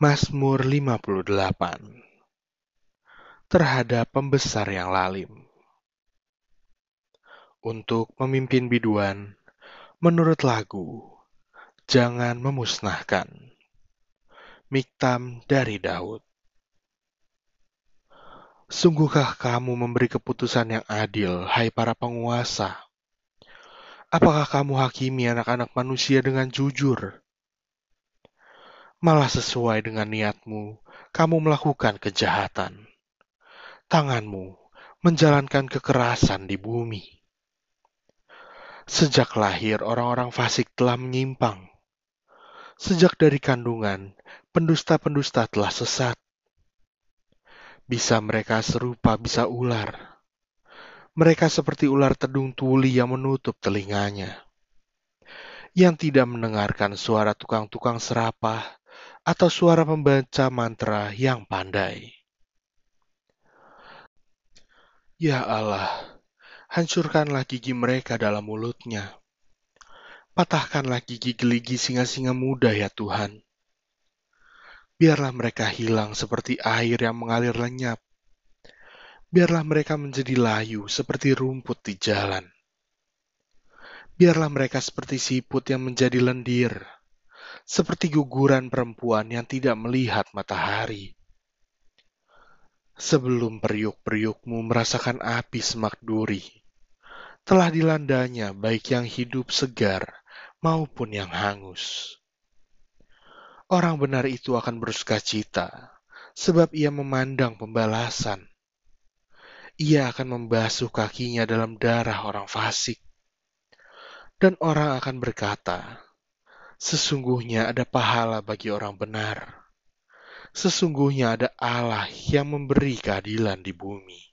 Mazmur 58 Terhadap pembesar yang lalim Untuk memimpin biduan, menurut lagu, jangan memusnahkan. Miktam dari Daud Sungguhkah kamu memberi keputusan yang adil, hai para penguasa? Apakah kamu hakimi anak-anak manusia dengan jujur? Malah sesuai dengan niatmu, kamu melakukan kejahatan. Tanganmu menjalankan kekerasan di bumi. Sejak lahir, orang-orang fasik telah menyimpang. Sejak dari kandungan, pendusta-pendusta telah sesat. Bisa mereka serupa bisa ular. Mereka seperti ular tedung tuli yang menutup telinganya. Yang tidak mendengarkan suara tukang-tukang serapah atau suara pembaca mantra yang pandai. Ya Allah, hancurkanlah gigi mereka dalam mulutnya. Patahkanlah gigi geligi singa-singa muda ya Tuhan Biarlah mereka hilang seperti air yang mengalir lenyap. Biarlah mereka menjadi layu seperti rumput di jalan. Biarlah mereka seperti siput yang menjadi lendir, seperti guguran perempuan yang tidak melihat matahari. Sebelum periuk-periukmu merasakan api semak duri, telah dilandanya baik yang hidup segar maupun yang hangus. Orang benar itu akan bersuka cita, sebab ia memandang pembalasan. Ia akan membasuh kakinya dalam darah orang fasik. Dan orang akan berkata, Sesungguhnya ada pahala bagi orang benar. Sesungguhnya ada Allah yang memberi keadilan di bumi.